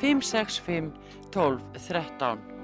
565 12 13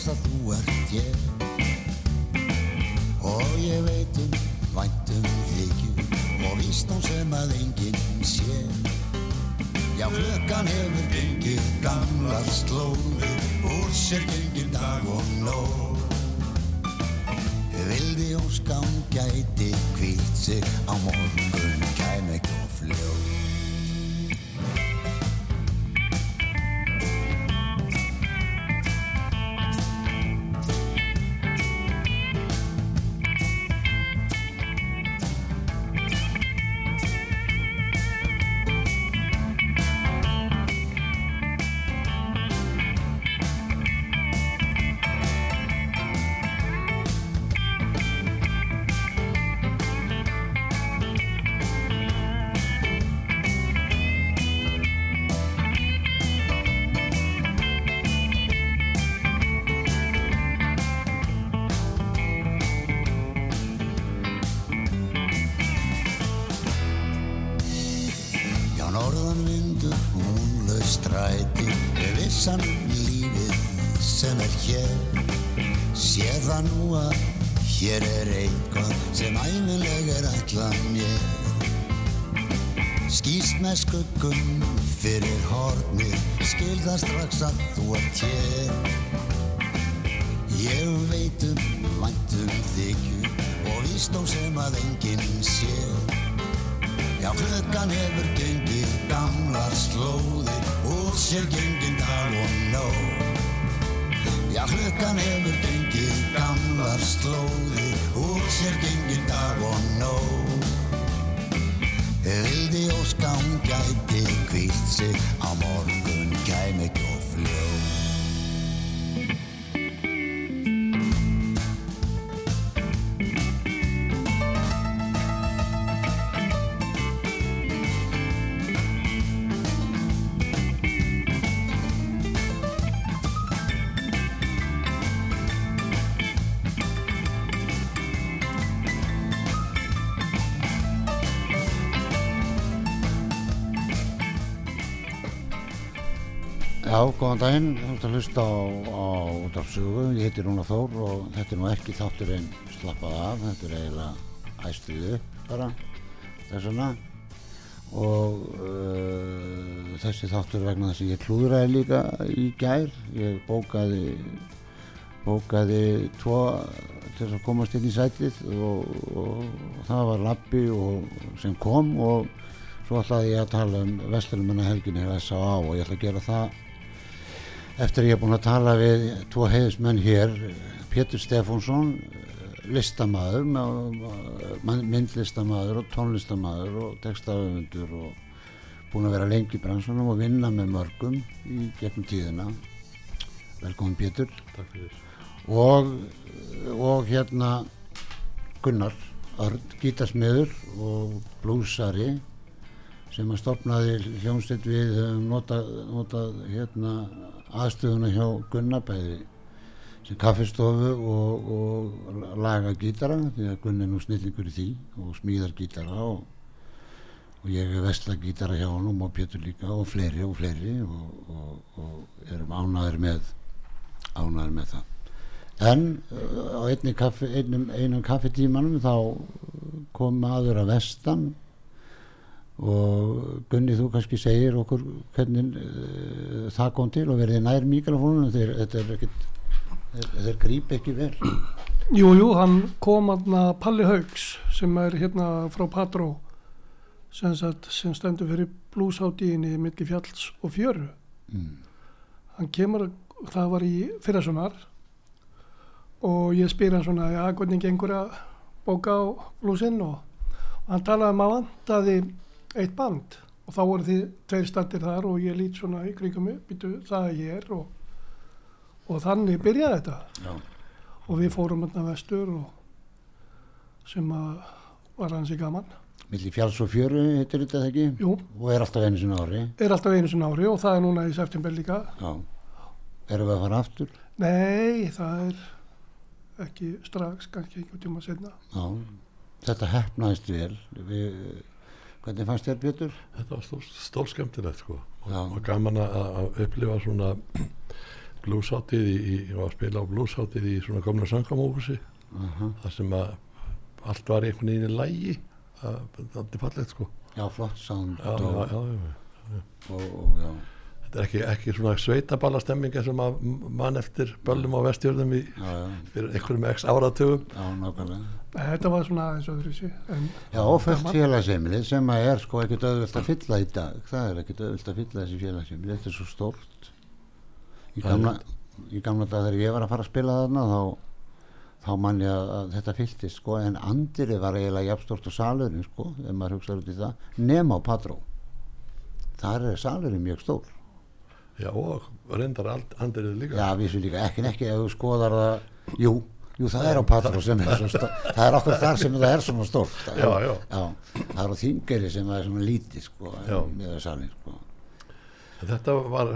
Skildar strax Norðan vindur, húnlaus stræti Við vissan lífið sem er hér. Sé það nú að hér er eitthvað sem æfileg er ætlað mér. Skýst með skuggum fyrir hornið Skil það strax að þú ert hér. Ég veit um væntum þykju Og vísdóm sem að enginn sér Já, klukkan hefur gengið gamlar slóðir úr sér gengin dag og nóg. Já, klukkan hefur gengið gamlar slóðir úr sér gengin dag og nóg. Vildi skám gæti kvílt sig á morgun kæm ekki og fljóð. Já, góðan daginn, þú ert að hlusta á, á útafsögu, ég heiti Rúna Þór og þetta er nú ekki þáttur en slappað af, þetta er eiginlega æstuð upp bara, þessuna og uh, þessi þáttur vegna þess að ég klúðraði líka í gær, ég bókaði, bókaði tvo til þess að komast inn í sætið og, og, og það var Lappi sem kom og svo ætlaði ég að tala um Vesturlumanna helginni S.A.A. og ég ætla að gera það eftir að ég er búinn að tala við tvo heiðismenn hér Pétur Stefánsson listamaður, myndlistamaður og tónlistamaður og textaöfundur og búin að vera lengi í bransunum og vinna með mörgum í gegnum tíðina. Velkomin Pétur. Og, og hérna Gunnar Örn, gítarsmiður og blúsari sem að stopnaði hljómsveit við notað, notað hérna, aðstöðuna hjá Gunnar bæði sem kaffistofu og, og laga gítara því að Gunn er nú snillingur í því og smíðar gítara og, og ég er vestla gítara hjá hann og Pétur líka og fleiri og fleiri og, og erum ánaður með ánaður með það. En uh, á einni kaffi, einum, einum kaffetímanum þá kom maður að vestan og Gunni þú kannski segir okkur hvernig uh, það kom til og verði nær mikrofónunum þetta er ekkert þeir grýp ekki vel. Jújú, jú, hann kom aðna Palli Haugs sem er hérna frá Patró sem, sem stendur fyrir blúsáttíðinni millir fjalls og fjöru. Mm. hann kemur það var í fyrirsonar og ég spyr hann svona ja, hvernig gengur að bóka á blúsinn? Og, og hann talaði um að vantaði eitt band og þá voru því tveir standir þar og ég lít svona í kringum upp, það ég er og og þannig byrjaði þetta Já. og við fórum hérna vestur og sem að var hansi gaman Millir fjáls og fjöru heitir þetta ekki? Jú. Og er alltaf einu sinna ári? Er alltaf einu sinna ári og það er núna í september líka Já. Erum við að fara aftur? Nei, það er ekki strax, kannski einhvern tíma senna Já, þetta hefnaðist vel við, hvernig fannst þér Björn? Þetta var stór, stór skemmtilegt sko. Og, og gaman að upplifa svona blúsáttið í, að spila á blúsáttið í svona komna sangamófusi uh -huh. þar sem að allt var einhvern veginn í lægi það er fallegt sko. Já, flott sound já, og, já, já, og, Þetta er ekki, ekki svona sveitaballastemming sem að mann eftir böllum á vestjörðum í, fyrir einhverjum x áratögum Já, nákvæmlega. Þetta var svona aðeins öðru sí Já, oföld félagseimili sem að er sko ekkert auðvilt að fylla í dag. Það er ekkert auðvilt að fylla þessi félagseimili þetta er svo stórt. Í gamla, í gamla dag þegar ég var að fara að spila þarna þá, þá mann ég að, að þetta fylgtist sko en andiri var eiginlega jafnstort á salurinn sko ef maður hugsaður út í það nema á Patró þar er salurinn mjög stór Já og reyndar andirið líka Já vissu líka ekki en ekki ef þú skoðar það jú, jú það er á Patró sem er svo stór það er okkur þar sem það er svona stór já, já. já, það er á þingari sem það er svona lítið sko með það salin sko Þetta var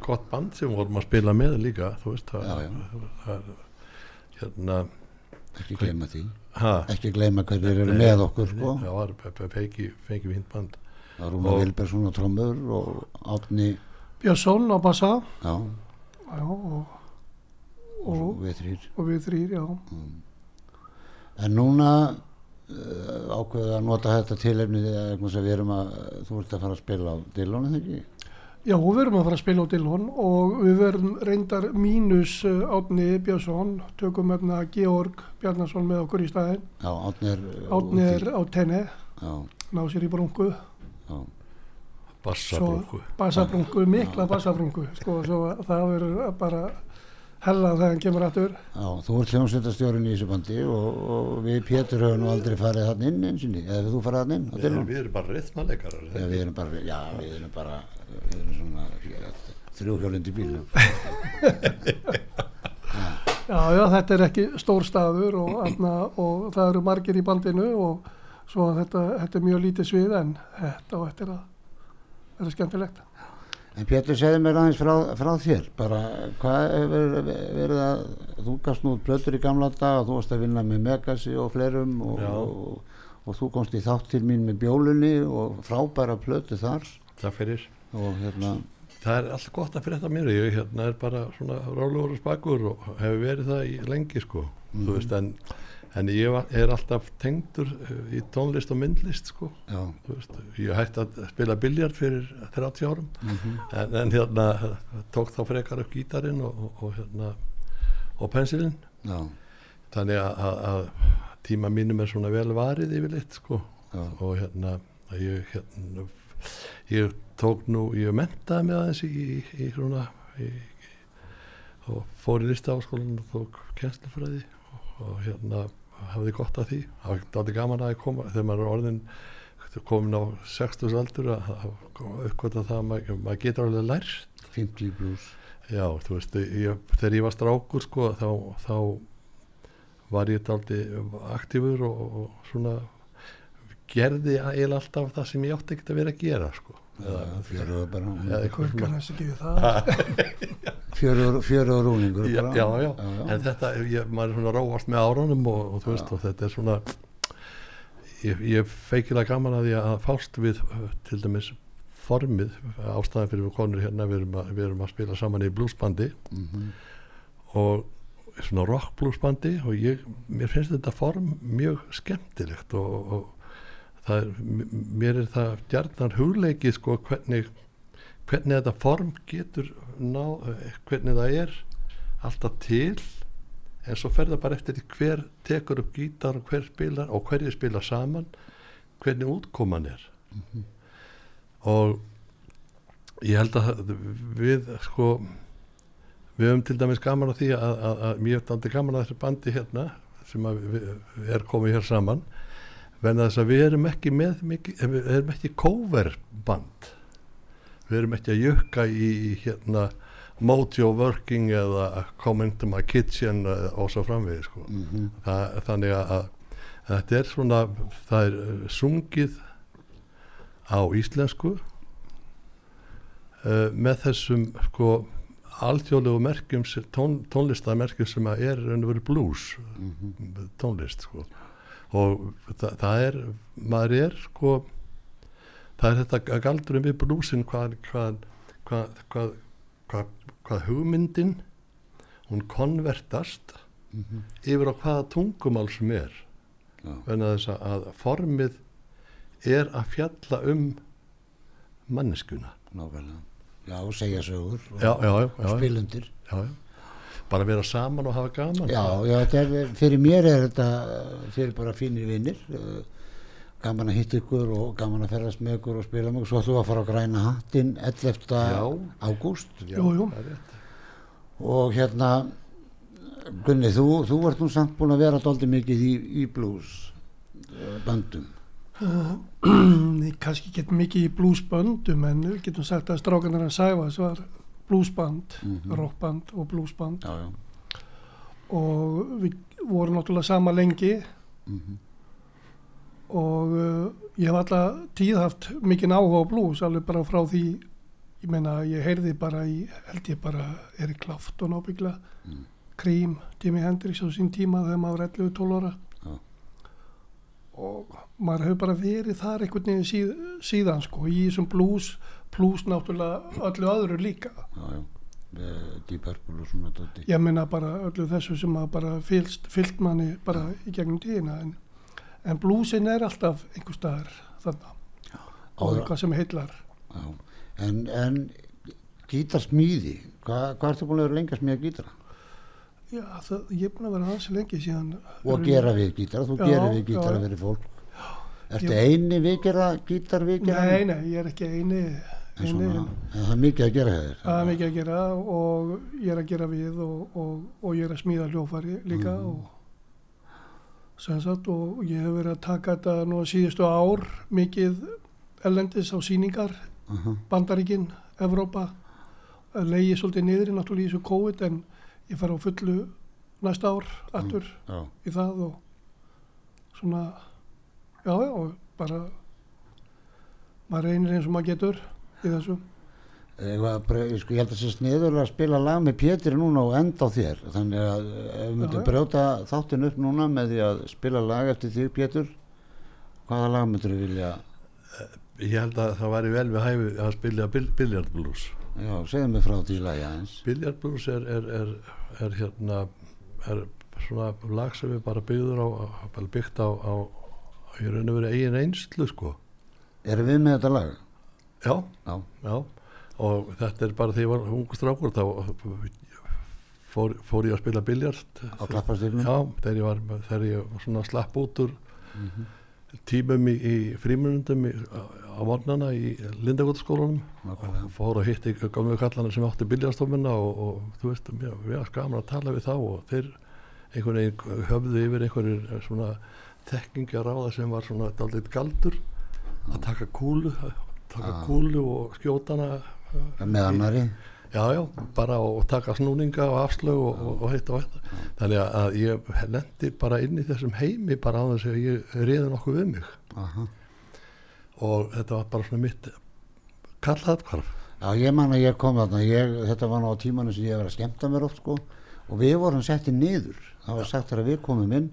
gott band sem vorum að spila með líka þú veist það, já, já. það hérna ekki gleyma því ha? ekki gleyma hverju eru með okkur sko. það var fengi vindband það var Rúna Vilbersson á trommur og Átni Björnsson á bassa já. Já, og, og, og við þrýr og við þrýr mm. en núna uh, ákveðu að nota þetta tilefni þegar við erum að þú ert að fara að spila á Dillon eða ekki Já, við verum að fara að spila á Dillon og við verum reyndar mínus uh, Átni Björnsson, tökum hérna Georg Bjarnason með okkur í staðin. Já, Átni er... Átni er á tenni, ná sér í brungu. Já, bassabrungu. Bassabrungu, mikla bassabrungu, sko, svo það verður bara hella þegar hann kemur aftur. Já, þú ert hljómsveitastjórun í þessu bandi og, og við Pétur höfum nú aldrei farið hann inn eins og ný, eða þú farið hann inn? Nei, Við erum bara rithmalegarar Já, við erum bara, já, við erum bara við erum svona þrjóhjólindi bílum Já, já, þetta er ekki stór staður og, atna, og það eru margir í bandinu og svo þetta, þetta er mjög lítið svið en þetta og þetta er að þetta er skemmtilegt. En Pétur segði mér aðeins frá, frá þér. Bara hvað hefur verið að þú gafst nú plötur í gamla dag og þú varst að vinna með Megasi og flerum og, og, og þú komst í þátt til mín með bjólunni og frábæra plötu þar. Það fyrir. Og hérna Það er alltaf gott að fyrir þetta mér. Ég hérna er bara svona rálegur og spakur og hefur verið það í lengi sko. Mm. þú veist en en ég var, er alltaf tengdur eh, í tónlist og myndlist sko veist, ég hætti að spila biljard fyrir 30 árum mm -hmm. en, en hérna tók þá frekar upp gítarin og, og, og hérna og pensilin Já. þannig að, tíma mínum er svona vel varið yfirleitt sko Já. og hérna ég, hérna ég tók nú, ég mentaði með aðeins í, í, í svona í, og fór í listaáskólan og tók kennslufræði og hérna hafði gott að því. Það aldrei gaman að koma þegar maður er orðin komin á 60 aldur að uppkvæmta það að maður, maður getur alveg lært. 50 blues já, þú veist, ég, þegar ég var strákur sko, þá, þá var ég aldrei aktífur og, og svona gerði eiginlega alltaf það sem ég átti ekkert að vera að gera sko. Fjöruður fjöruður rúningur já, já, já, en þetta, ég, maður er svona róast með árunum og, og þú veist, og þetta er svona ég, ég feikilega gaman að því að fást við til dæmis formið ástæðan fyrir við konur hérna við erum að, við erum að spila saman í bluesbandi Mhm. og svona rock bluesbandi og ég, mér finnst þetta form mjög skemmtilegt og, og það er, mér er það gjarnar hugleikið sko hvernig hvernig þetta form getur ná, eh, hvernig það er alltaf til en svo fer það bara eftir því hver tekur upp gítar og hver spilar og hverju spila saman hvernig útkoman er. Og ég held að við sko við höfum til dæmis gaman á því að, að, að mjög dandi gaman að þessu bandi hérna sem að er komið hér saman venna þess að við erum ekki með mikið, við erum ekki cover band við erum ekki að jökka í, hérna Mojo Working eða Come into my kitchen eh, og svo framvegi sko. Mhm. Þa, þannig að, að þetta er svona það er eh, sungið á íslensku uh, með þessum sko alþjóðlegu merkjum tón, tónlistamerkjum sem er veru blues Mhm. tónlist sko. Og það, það er maður er sko það er þetta galdurum við blúsin hvað, hvað, hvað, hvað, hvað, hugmyndin hún konvertast Mhm. yfir á hvaða tungumál sem er Já. venna þess að formið er að fjalla um manneskuna nákvæmlega já, segja sögur og, og spilundir já, já. Bara vera saman og hafa gaman. Já, já, er, fyrir mér er þetta fyrir bara fínir vinnir uh, gaman að hitta ykkur og gaman að ferðast með ykkur og spila með ykkur. Svo ætlum við að fara á græna hattin 11. Já. ágúst. Og hérna Gunni, þú, þú ert nú samt búin að vera dálítið mikið í, í blues uh, bandum Ég kannski get mikið í bluesböndum en við getum sagt að strákanar að sæfa þess var bluesband, rockband og bluesband já, já, og við vorum náttúrulega sama lengi Mhm. og uh, ég hef alltaf tíð haft mikinn áhuga á blues alveg bara frá því ég meina ég heyrði bara í held ég bara Erik Clapton ábyggla Mm. Cream, Jimi Hendrix á sín tíma þegar maður var 11-12 ára Já. og maður hefur bara verið þar einhvern veginn síð, síðan sko í þessum blues plus náttúrulega öllu öðru líka já, já. Deep Purple og svona dóti ég meina bara öllu þessu sem að bara fylst, fyllt manni bara í gegnum tíðina en, en bluesin er alltaf einhver staðar þarna og Áður- eitthvað sem heillar Já. En, en gítarsmíði, hvað hva ertu búin að vera lengi að smíða gítara? já, það, ég er búin að vera hansi lengi síðan Og gera við gítara, þú Já, gerir við gítara já. fyrir fólk. Ertu Ég- eini viðgera gítar viðgera? nei, nei, ég er ekki eini, En, svona, en það er mikið að gera þér. það er mikið að gera og ég er að gera við og, og, og ég er að smíða hljófari líka Mhm. og sem sagt og ég hef verið að taka þetta nú síðustu ár mikið ellendis á síningar Uh -huh. Bandaríkin, Evrópa leiði svolítið niður í náttúrulega í þessu COVID en ég fara á fullu næsta ár aftur Já, í það og svona já, já, bara maður reynir eins og maður getur í þessu Eitthvað, bara- sko, ég held að það sé sniður að spila lag með Pétur núna og enda á þér. Þannig að ef við myndum brjóta þáttin upp núna með því að spila lag eftir því Pétur, hvaða lag myndur við vilja? ég held að það væri vel við hæfi að spila biljardblues Já, segðu mig frá því lagi aðeins. biljardblues er, er, er, er hérna er svona lag sem við bara byggður á, byggt á, á í raun og verið eigin einslu sko Erum við með þetta lag? Já, Já. já og þetta er bara því ég var ungu strákur þá fór, fór ég að spila biljard Á klappastyrnum? já, þegar ég var þegar ég var svona slapp út úr Mhm. tímum í, í frímunundum á, á morgnana í Lindagóttaskólanum og fór að hitti gamlu kallana sem átti biljardstofuna og, og þú veist, mér mér var gaman að tala við þá og þeir einhvern veginn höfðu yfir einhverjir svona þekkingaráða sem var svona daldið galdur að taka kúlu að taka Ah. kúlu og skjótana með annari já já, bara og taka snúninga og afslög og, og, og hitt og þetta. Þannig að- að ég lendi bara inn í þessum heimi bara á þess að ég reyði nokkuð við mig. Aha. og þetta var bara svona mitt kallað hvarf Já, ég man að ég kom þarna, ég, þetta var á tímanu sem ég var að skemmta mér oft sko. Og við vorum settið niður, það var sagt þegar við komum inn,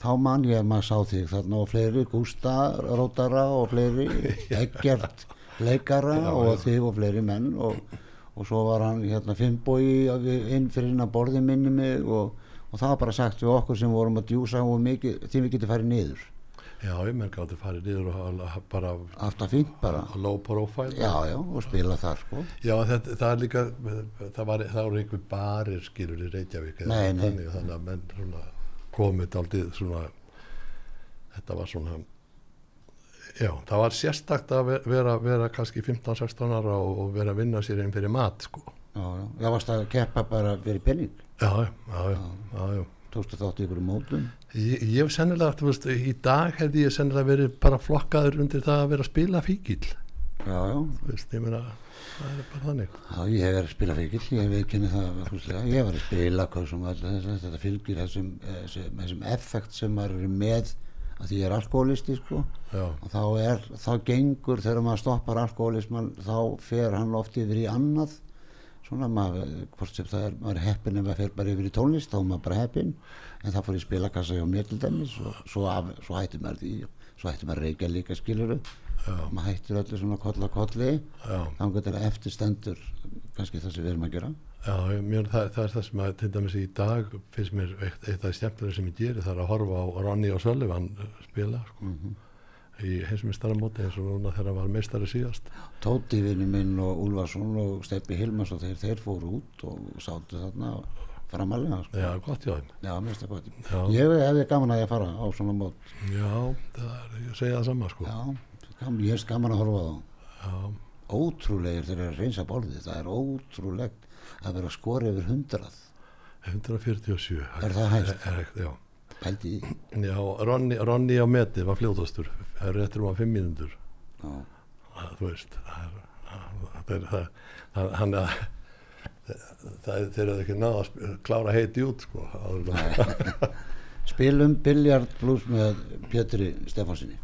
þá man ég að maður sá þig þarna og fleiri, Gústa Rótara og fleiri, Eggert leikara og þig og fleiri menn og, og svo var hann hérna Finnbói inn fyrir inn að borði minni mig og, og það var bara sagt við okkur sem vorum að djúsa og mikið, því við getum farið niður, já, ég menn gátti farið niður og bara aftur fínt bara, á low profile já, já, og spila þar sko. Já, þetta, það er líka, það var, það voru einhver barir skilur í Reykjavík Nei, nei. Þannig, þannig að menn svona komið aldrei svona, þetta var svona, já, það var sérstakt að ve- vera, vera kannski 15-16 ára og, og vera að vinna sér einn fyrir mat, sko. Já, já, já, varst að keppa bara fyrir penning, Já, já, já, já, já, tókstu þátt í ykkur mótum. Ég, ég hef sennilega, þú veist, í dag hefði ég sennilega verið bara flokkaður undir það að vera að spila fíkil, Já, já, þú veist, ég meina, það er bara þannig. já, ég hef verið að spila fyrir ég hef ekki það fúslega, ég hef verið að spila hvað sem þess, þetta fylgir þessum, þessum, þessum effekt sem maður er með að því ég er alkoholisti sko. Þá er, þá gengur þegar maður stoppar alkoholisman þá fer hann oft yfir í annað. Svona maður, hvort sem það er maður er heppin ef maður fer bara yfir í tónlist þá er maður bara heppin en það fór í spilakassa hjá mér til dæmis og svo, af, svo hættir maður því. Svo hættir maður að reykja líka skiluru já, maður hættir öllu svona koll að kolli. Þá getur það eftirstendur kannski það sem við erum að gera Já, mér, það, það er það sem að til dæmis í dag finnst mér eitt, eitt af því stjæmpulega sem ég geri það er að horfa á Ronny og Sullivan uh, spila sko, Mhm. í heimsmeistaramóti eins og núna þegar hann var meistari síðast Tóti vinnu minn og Úlfarsson og Steppi Hilmars og þeir, þeir fóru út og sátu þarna framalega sko. Já, gott hjá þeim Já, mér finnst það gott. Já. Ég hefði gaman að ég fara á svona mót. Já, það er, ég segi það sama sko Já, ég finnst gaman að horfa á. Já, Ótrúlegir þegar þeir reynsa borðið. Það er ótrúlegt að vera að skora yfir hundrað. 147 Er það hæst? Er, er, já, Pældi já Ronny, Ronny á meti var fljóðastur það er réttur um að fimm það, þú veist það er, það hann að þeir eru ekki náða að klára heiti út sko Spilum biljard blues með Pétri Stefánsinni.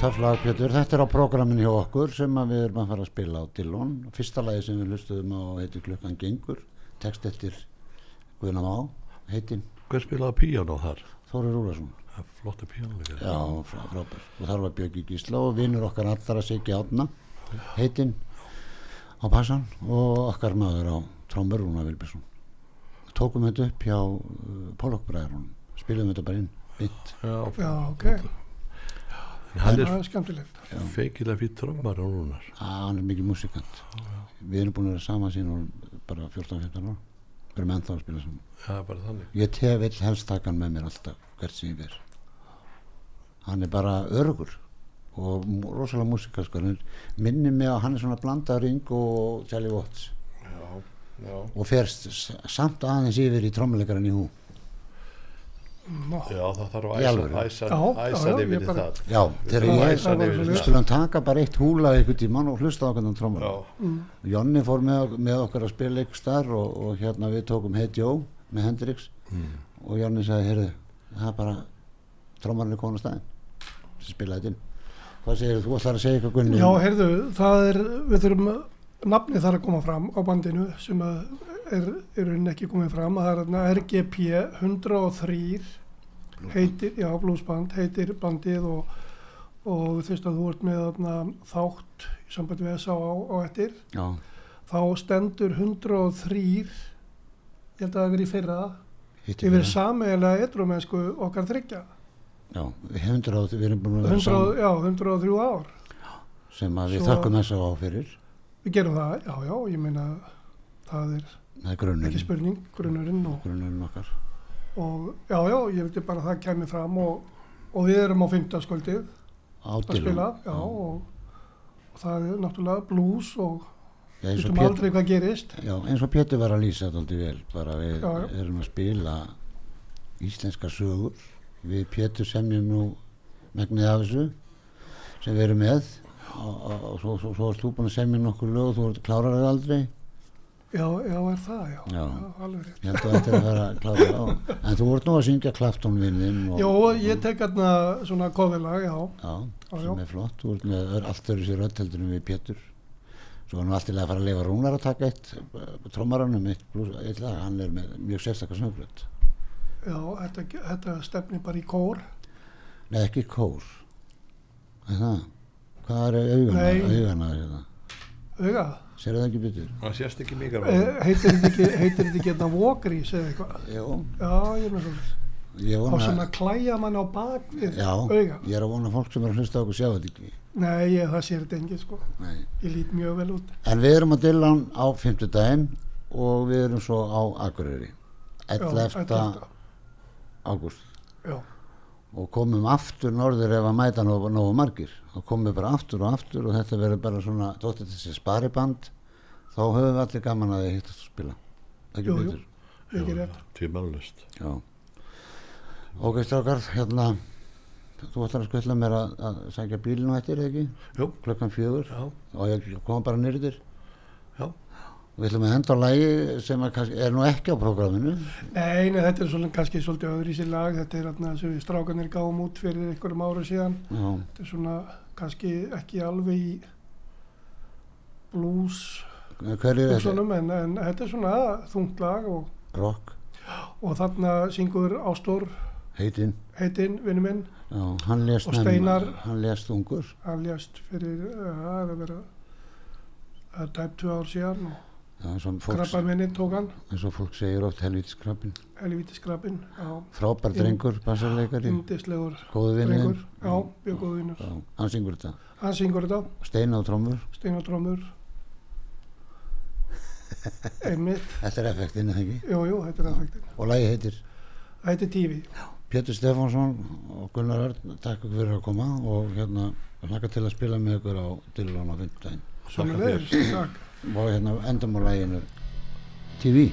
Töflag Pétur, þetta er á prógramin hjá okkur sem að við erum að fara að spila á Dillon. Fyrsta lagi sem við hlustuðum á heitir Klukkan Gengur, text eftir Guðna Má, heitin Hver spilaði píano þar? Þóri Rúlarsson. Það er Flottu píanoleikar. Já, frá, frábær. Og þar var Björki Gísla og vinnur okkar allra Siggi Átna, heitin á passan og okkar maður á Trómur Rúna Vilbjörnsson. Tókum þetta upp hjá uh, Pólokbræðarun, spilum þetta bara inn, mitt. Já, Já, ok. Það er skemmtilegt. feikilega fyrir trömmar og núnar. hann er mikið músikant við erum búin að vera saman sín og bara 14-15 ára við erum ennþá að spila saman Það er bara þannig. ég tef vill helst taka hann með mér alltaf hvert sem ég ver hann er bara örugur og rosalega músikaskur hann minnir mig að hann er svona blandað ring og Charlie Watts Já, já. og fer s- samt aðeins yfir í trommuleikaran í hú Já, það þarf að æsa, Já, æsa, já, æsa já, yfir ég í bara- það. já, þegar Já, ég æsa yfir í við skulum taka bara eitt húla einhvern tímann og hlusta á hvernig trommur Já, Jonni fór með, með okkar að spila ykkur starf og, og hérna við tókum Hey Joe með Hendrix. Og Jonni sagði, heyrðu, það er bara trommarinn er komin á staðinn. Sem spilaði þetta inn. Hvað segir þú ætlar að segja eitthvað Gunni Já, heyrðu, það er, við þurfum, nafnið þarf að koma fram á bandinu sem að er, er rauninni ekki komið fram, það er þarna RGP 103 heitir, já, bluesband, heitir bandið og, og þess að þú ert með þarna þátt í sambandi við S.A. á, eftir, já, þá stendur 103, ég held að það verið í fyrra, yfir við sameiginlega etrumennsku okkar þryggja, já, við hundrað, við erum búin að vera 100, saman. já, 103 ár. sem að við Svo- þökkum þess að á fyrir. Við gerum það, já, já, ég meina það er það er grunnurinn. Ekki spurning, grunnurinn og, grunnurinn okkar. Og já, já, ég vildi bara að það kemur fram og, og við erum á fimmtaskvöldið á að spila, já, og, og það er náttúrulega blues og við veitum aldrei hvað gerist. já, eins og Pétur var að lýsa þetta aldrei vel bara við Já, já. erum að spila íslenska sögur. Við Pétur semjum nú megnið af þessu sem við erum með. Og, svo, erst þú búin að semja nokkur lög og þú klárar það aldrei Já, já, er það, já, Já. alveg rétt. ég held að þetta er að fara að klára það á en þú ert nú að syngja Clapton-vinnin og, Jó, ég tek hérna svona kofðilag, já, já, Já, sem já. er flott þú ert með allt öðru sér öll heldur en við Pétur svo er nú alltaf að fara að leifa Rúnar að taka eitt trommaranum eitt, blues- eitt lag, hann er með mjög sérstakar snöflöld já, þetta, þetta stefnir bara í kór. Nei, ekki kór Er það? Hvað er augana, Nei. augana hérna? Auga, Sér það ekki betur? það sést ekki mikið Eh, heitir þetta ekki, ekki hérna Walgreens eða eitthvað? Jú, Já, ég er með svona. ég Á vona svona klæja mann á bakvið Já, auga. ég er að vona að fólk sem er að hlusta á okkur sjá þetta ekki Nei, ég, það sér þetta engin sko. Nei. Ég lít mjög vel út. En við erum að Dillan á 50 daginn og við erum svo á Akureyri 11. 11. ágúst Já, og komum aftur norður ef að mæta nógu margir þá komum við bara aftur og aftur og þetta verður bara svona þóttir þessi spariband þá höfum við allir gaman að þið hittast og spila ekki betur tímanlust. Já. Ok, strákar, hérna, þú ætlar að skvilla mér að, að sækja bílinu eftir, eða ekki? Jú, Klukkan fjögur já, og ég koma bara nýrðir. Við ætlum að henda á lægi sem kannski- er nú ekki á prógraminu. Nei, nei, þetta er svona kannski svolítið öðru í sér lag. Þetta er hérna sem við strákanir gáum út fyrir einhverjum ára síðan. Já, Þetta er svona kannski ekki alveg í blues er hugsunum en, en þetta er svona þungt lag og, Rock, og þarna syngur Ástór heitinn. heitinn, vinnu minn. Já, hann lést Og Steinar. hann lést ungur. Hann lést fyrir, það er að vera það er tæp tvö ár síðan og Já, eins og fólk, krabba minni tók hann, eins og fólk segir oft helvítiskrabbin. helvítis krabbin, já, Frábær drengur, bassarleikari, indislegur góðu drengur, vinnir. já, mjög góð vinnur. Hann syngur þetta. Hann syngur þetta, Steina og trómur, steinatrómur, einmitt, þetta er effektinn, eða ekki? jú, jú, þetta er aðfæktin. Og lægi heitir heitir Tífi. Pétur Stefánsson og Gunnar Örn takk fyrir að koma og hérna hlaka til að spila með ykkur á Dillon á 15 Svona þér. Og hérna endum á læginu TV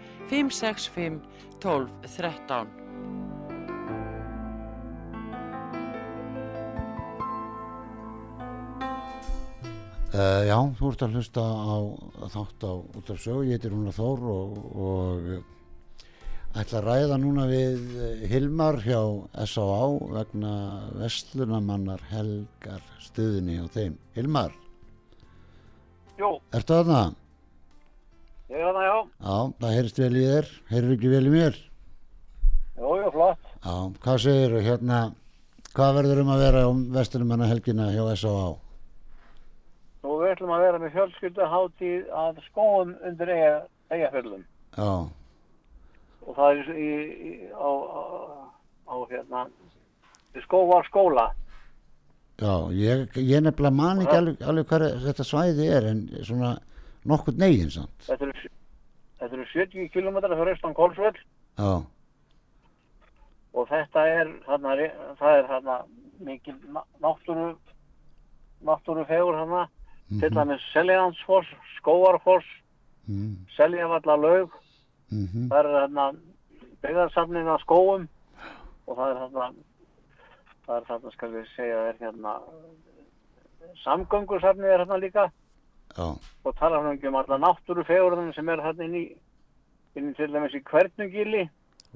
565 12 13. Uh, já, þú ert að hlusta á þátt á út af sögu, ég heitir Rúnar Þór og, og ætla að ræða núna við eh, Hilmar hjá S.A.A. vegna Vestlunamannar helgar stuðinni á þeim. Hilmar, Jú, ertu þarna? Ég er þarna, já. Já, það heyrist vel í þér, heyrður ekki vel í mér? Jú, jú, flott. Já, hvað segir þú hérna, hvað verður um að vera um Vestlunamanna helgina hjá S.A.A.? Nú ætlum að vera með fjölskyldahátíð að skóum undir eiga, eigafjöllum. Já, Og það er í, í, á, á, á, hérna, í skóvar skóla. já, ég, ég nefnilega man ekki alveg, alveg hvað þetta svæði er en svona nokkur negin samt. Þetta eru, þetta eru 70 km fyrir austan Kolsvöll. Já, og þetta er, þarna, það er þarna mikil ná- náttúru, náttúru fegur þarna. Til dæmis Seljansfoss, Skóarfoss, mm, Seljavallallaug, mm það er þarna byggðarsafnin á skóum og það er þarna það er þarna skal við segja er hérna samgöngursafni er þarna líka og tala um alla náttúru fegurðunum sem er þarna inn í inn í til dæmis í hvernugili?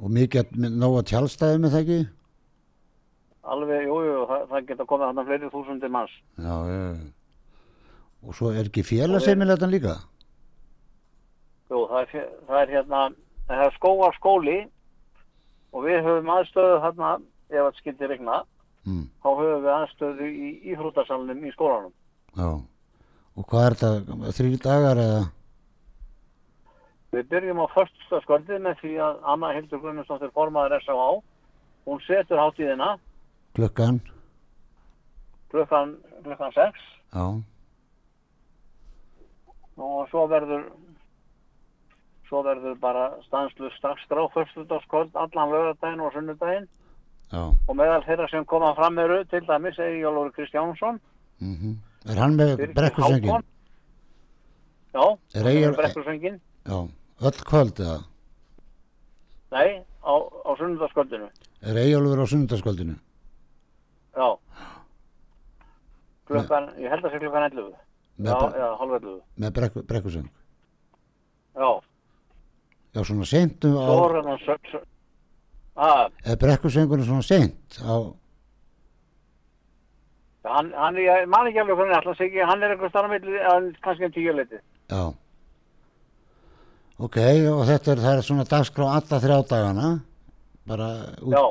Og mikið nóg að tjálstæði með það ekki? alveg, jú, jú, það, það geta komið þarna fleiri þúsundir manns. Já, já, og svo er ekki félagsheimilegan líka? jú, það er, það er hérna það er skóar skóli og við höfum aðstöðu þarna ef það skildi regna Mm, þá höfum við aðstöðu í íþróttasalunum í skólanum. Já, og hvað er þetta, þrjú dagar eða? Við byrjum á förstaskvöldið með því að Anna Hildur Guðmundsdóttir formaður S.A.A. Hún setur hátíðina Klukkan? klukkan, klukkan 6 Já, og svo verður svo verður bara stanslu strax strá förstudagskvöld allan lögadaginn og sunnudaginn já, og meðal þeirra sem koma fram eru til dæmis er Jólfur Kristjánsson mhm. Er hann með? Hákon. Já, hann er brekkursöngin Já, öll kvöld eða? Nei, á, á sunnudagskvöldinu Er Eyjólfur á sunnudagskvöldinu? Já klukkan, ég held að sé klukkan 11 Með, Já, já, halv 11 með brekku, brekkuseng? Já, Já, svona seint um svo á, er hann sö- sö- að er brekkusengunum svona seint á, Hann, hann, ég man ekki alveg hvernig alltaf ekki, hann er eitthvað starf milli, hann kannski um tíu leiti. já. Ok, og þetta er, er svona dagskrá alla þrjá dagana, bara út, Já.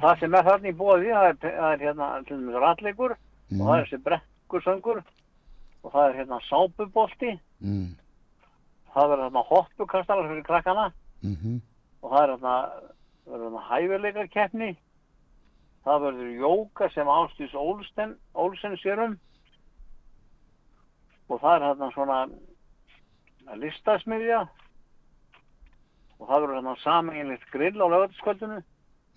Það sem er þarna í bóði, það er, það er hérna dæmis ratleikur og það er þessi brekkursöngur og það er hérna sápubolti, mm, það verður hérna hoppukastalar fyrir krakkana mm og það er hérna, verður hérna hæfileikarkeppni, það verður jóka sem Ástís Olsen, Olsen sérum og það er hérna svona listasmiðja og það verður hérna sameigilegt grill á lögatiskvöldinu.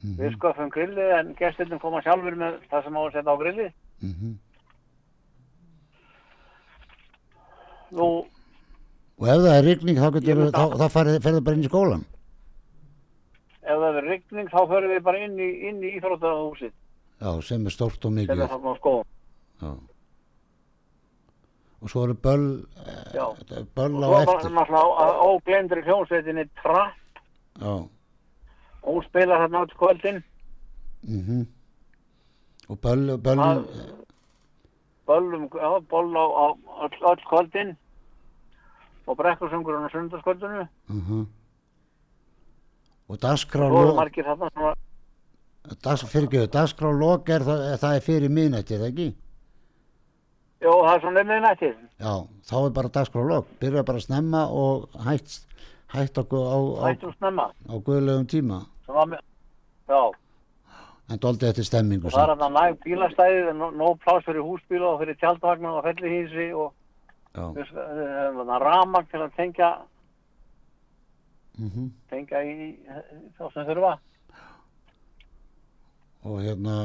Mhm. Við sköfum grillið en gestirnum koma sjálfur með það sem á að setja á grillið. mm Nú, og ef það er rigning þá, þá, það- þá farið, ferðu bara inn í skólan. Ef það er rigning þá förum við bara inn í, í íþróttahúsið Já, sem er stórt og mikið. Og svo eru böll, Já. eh, böll Og á svo var eftir. náttúrulega á óglemdri hljómsveitinni Trapp Já. og hún spilar þarna átt kvöldin. Mm Og böll, böll, Það- Böllum, já, boll á, á öll, kvöldin og brekkursöngurinn á sundarskvöldinu. uh og dagskrá Svo eru lok, margir þarna svona, dags, fyrirgjöðu, dagskrá lok er það, það er fyrir miðnætti, er það ekki? já, það er svona nefnir nættið. Já, þá er bara dagskrá lok, byrja bara snemma og hætt, hætt á, á, á, á guðlegum tíma. Með- Já, en doldi eftir stemmingu og það er hann næg bílastæði, nóg pláss fyrir húsbíla og fyrir tjaldvagnar og fellihýsi og Já, þannig ramag til að tengja, mhm. tengja í þá sem þurfa. og hérna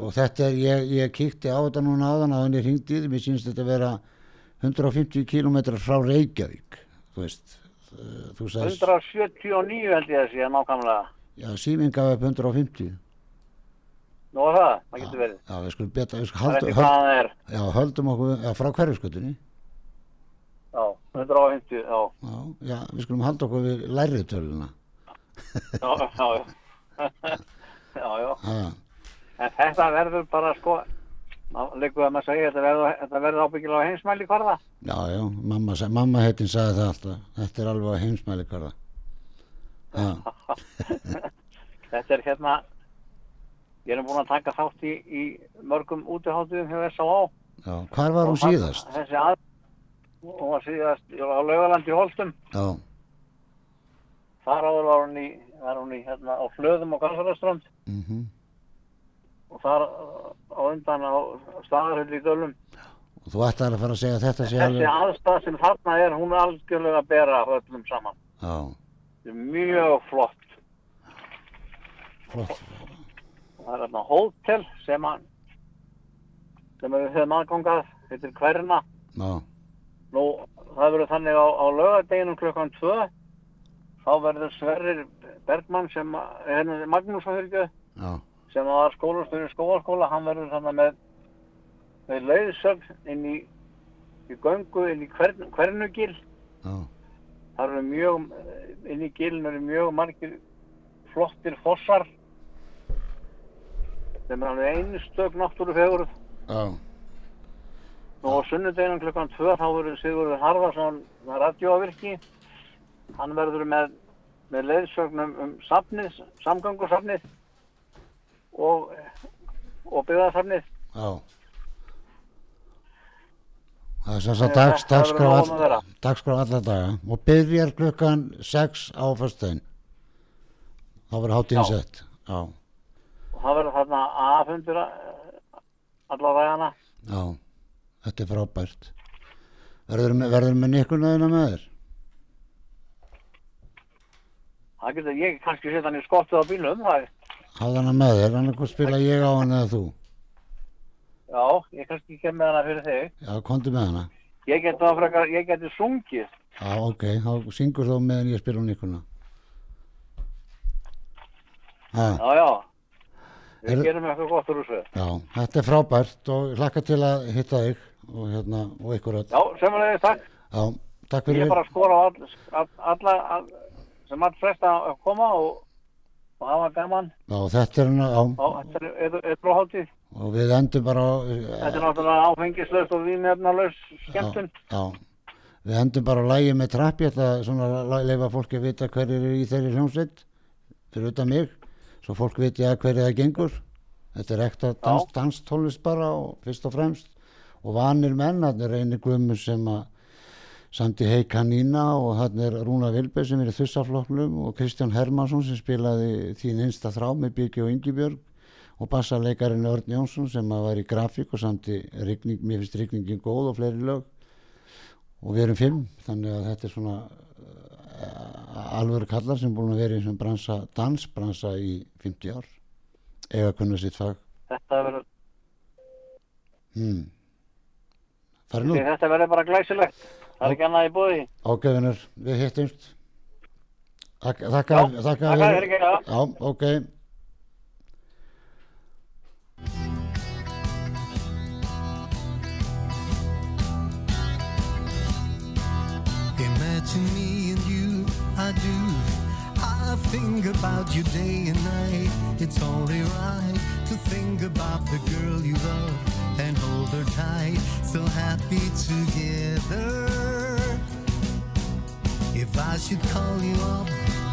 og þetta er, ég, ég kíkti á þetta núna áðan að henni hringdi, mér sínst þetta vera 150 km frá Reykjavík þú veist eh, þú sagðist, 179 held ég að sé nákvæmlega. já, síminn gaf upp 150 Nú er það, það getur verið. já, við skulum beta, við skulum hvað höld, já, höldum okkur já, frá hverjuskutunni Já, 150, já. já, já, við skulum halda okkur við lærri töluna Já, já, já. já, já. En þetta verður bara sko, líkuð að maður segja, þetta verður, verður ábyggilega heimsmæli hvarða. já, já, mamma, mamma heitin sagði það alltaf þetta er alveg heimsmæli hverða Þetta er hérna, ég er búin að taka þátt í, í mörgum útiháttuðum hjá S.A.A. já, hvar var hún síðast Þessi að, hún var síðast á Laugalandi Holstum. já, Þar áður var hún í, var hún í hérna á Flöðum og Galsaraströnd mhm og þar á undan á staðarhulli í Dölum. og þú ætlar að fara að segja að þetta sé Þessi alveg aðstæð sem þarna er, hún er algjörlega að bera öllum saman. já, Þetta er mjög flott. flott Það er þarna hótel sem að sem við höfum aðgangað, þetta er hverna. já, Nú, það verður þannig á, á lögadeginum klukkan 2 þá verður Sverrir Bergmann sem er hérna Magnús að hyrkju já, sem var skólastur í skólaskóla, hann verður þannig með með leiðsögn inn í í göngu inn í hvern, hvernugil. Það eru mjög inn í gilin eru mjög margir flottir fossar. Sem er alveg einstök náttúrufegurð. Já, og á sunnudeginum klukkan 2 þá verður Sigurður Harfarsson radiovirki hann verður með, með leiðsögnum um safnið, samgangusafnið og, og byggðarsafnið já. Það er sem sagt Eh, dags, þetta verður dagskrá, nóg um að all, vera. dagskrá alla daga og byrjar klukkan 6 á föstudaginn. Þá verður hátíðin Já. sett. Já, og það verður þarna aðfundur alla ræðana já, þetta er frábært. Verður, verður með nikkunnaðina með þér? það getur ég kannski setja hann í skottið á bílum það er, Hafði hana með þér, annað spila ég á hana eða þú. já, ég kannski kem með hana fyrir þig Já, komdu með hana. ég geti geti sungið Já, ok, þá syngur þú meðan ég spila nikkuna. Ha, já, já við Er- gerum eitthvað gott úr þessu já, þetta er frábært og hlakka til að hitta þig og hérna, og ykkur öll. já, semulegis takk. Já, takk ég fyrir. er bara að skora á all, all, alla all, sem allt flesta að koma og, og hafa gaman. Já, þetta er hérna, já, á þetta er eitthvað og við endum bara á, þetta er náttúrulega áfengislaust og vínefnalaus skemmtun. Já, við endum bara á lægi með trapp, ég ætla að svona la- leifa fólki að vita hverju eru í þeirri hljómsveit, fyrir utan mig, svo fólk viti að hverju það gengur. Þetta er ekta dans, danstólist bara og fyrst og fremst og vanir menn, þannig er eini guðmur sem að samti Hei Kanína og hann er Rúna Vilberg sem er í þussafloknum og Kristján Hermansson sem spilaði þín einsta þrá með Birgi og Ingibjörg og bassarleikarinn Örn Jónsson sem að var í grafík og samti rigning, mér finnst rigningin góð og fleiri lög. Og við erum fimm þannig að þetta er svona uh, alvöru kallar sem búin að vera í þessum bransa, dansbransa í 50 ár. Að kunna sitt fag. Þetta verður hmm. Þetta verður bara glæsilegt. Það er ekki annað í búði ágæðunar við hittumst. Þakka, þakka, Já, þakka, þakka þér já. ok. Imagine me and you, I do. I think about you day and night. It's only right think about the girl you love and hold her tight. So happy together. If I should call you up,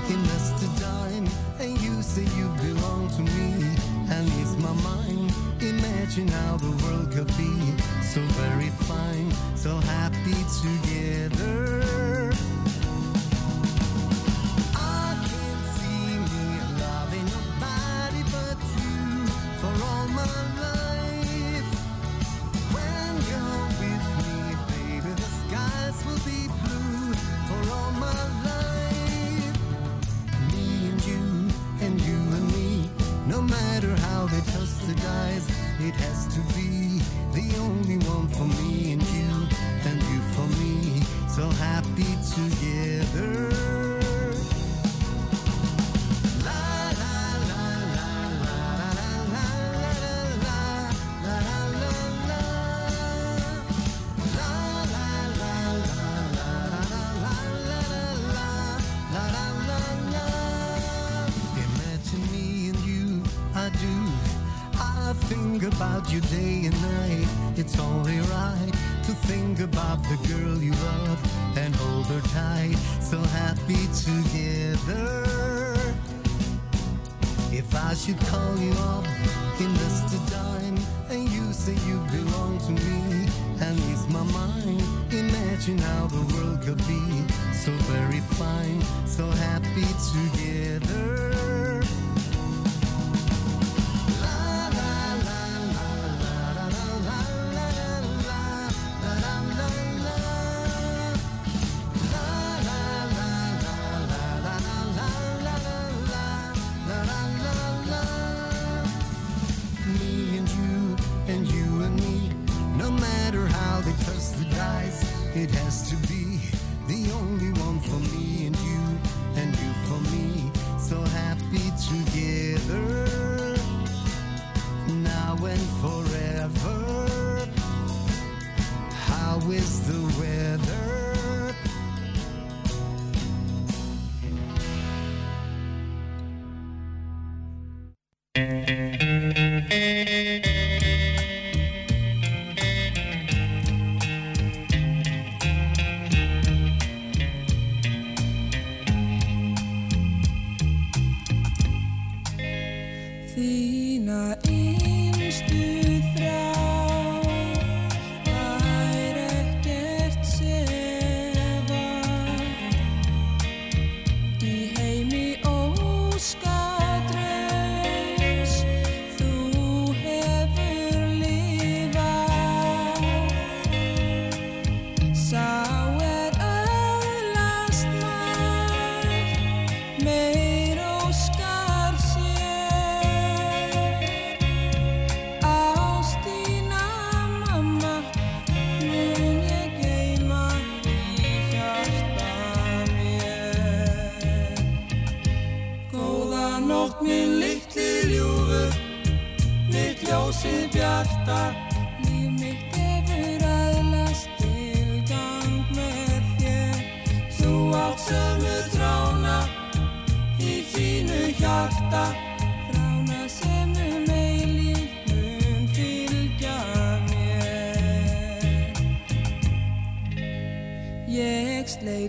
invest a dime, and you say you belong to me, and ease my mind. Imagine how the world could be so very fine, so happy together.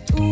tout.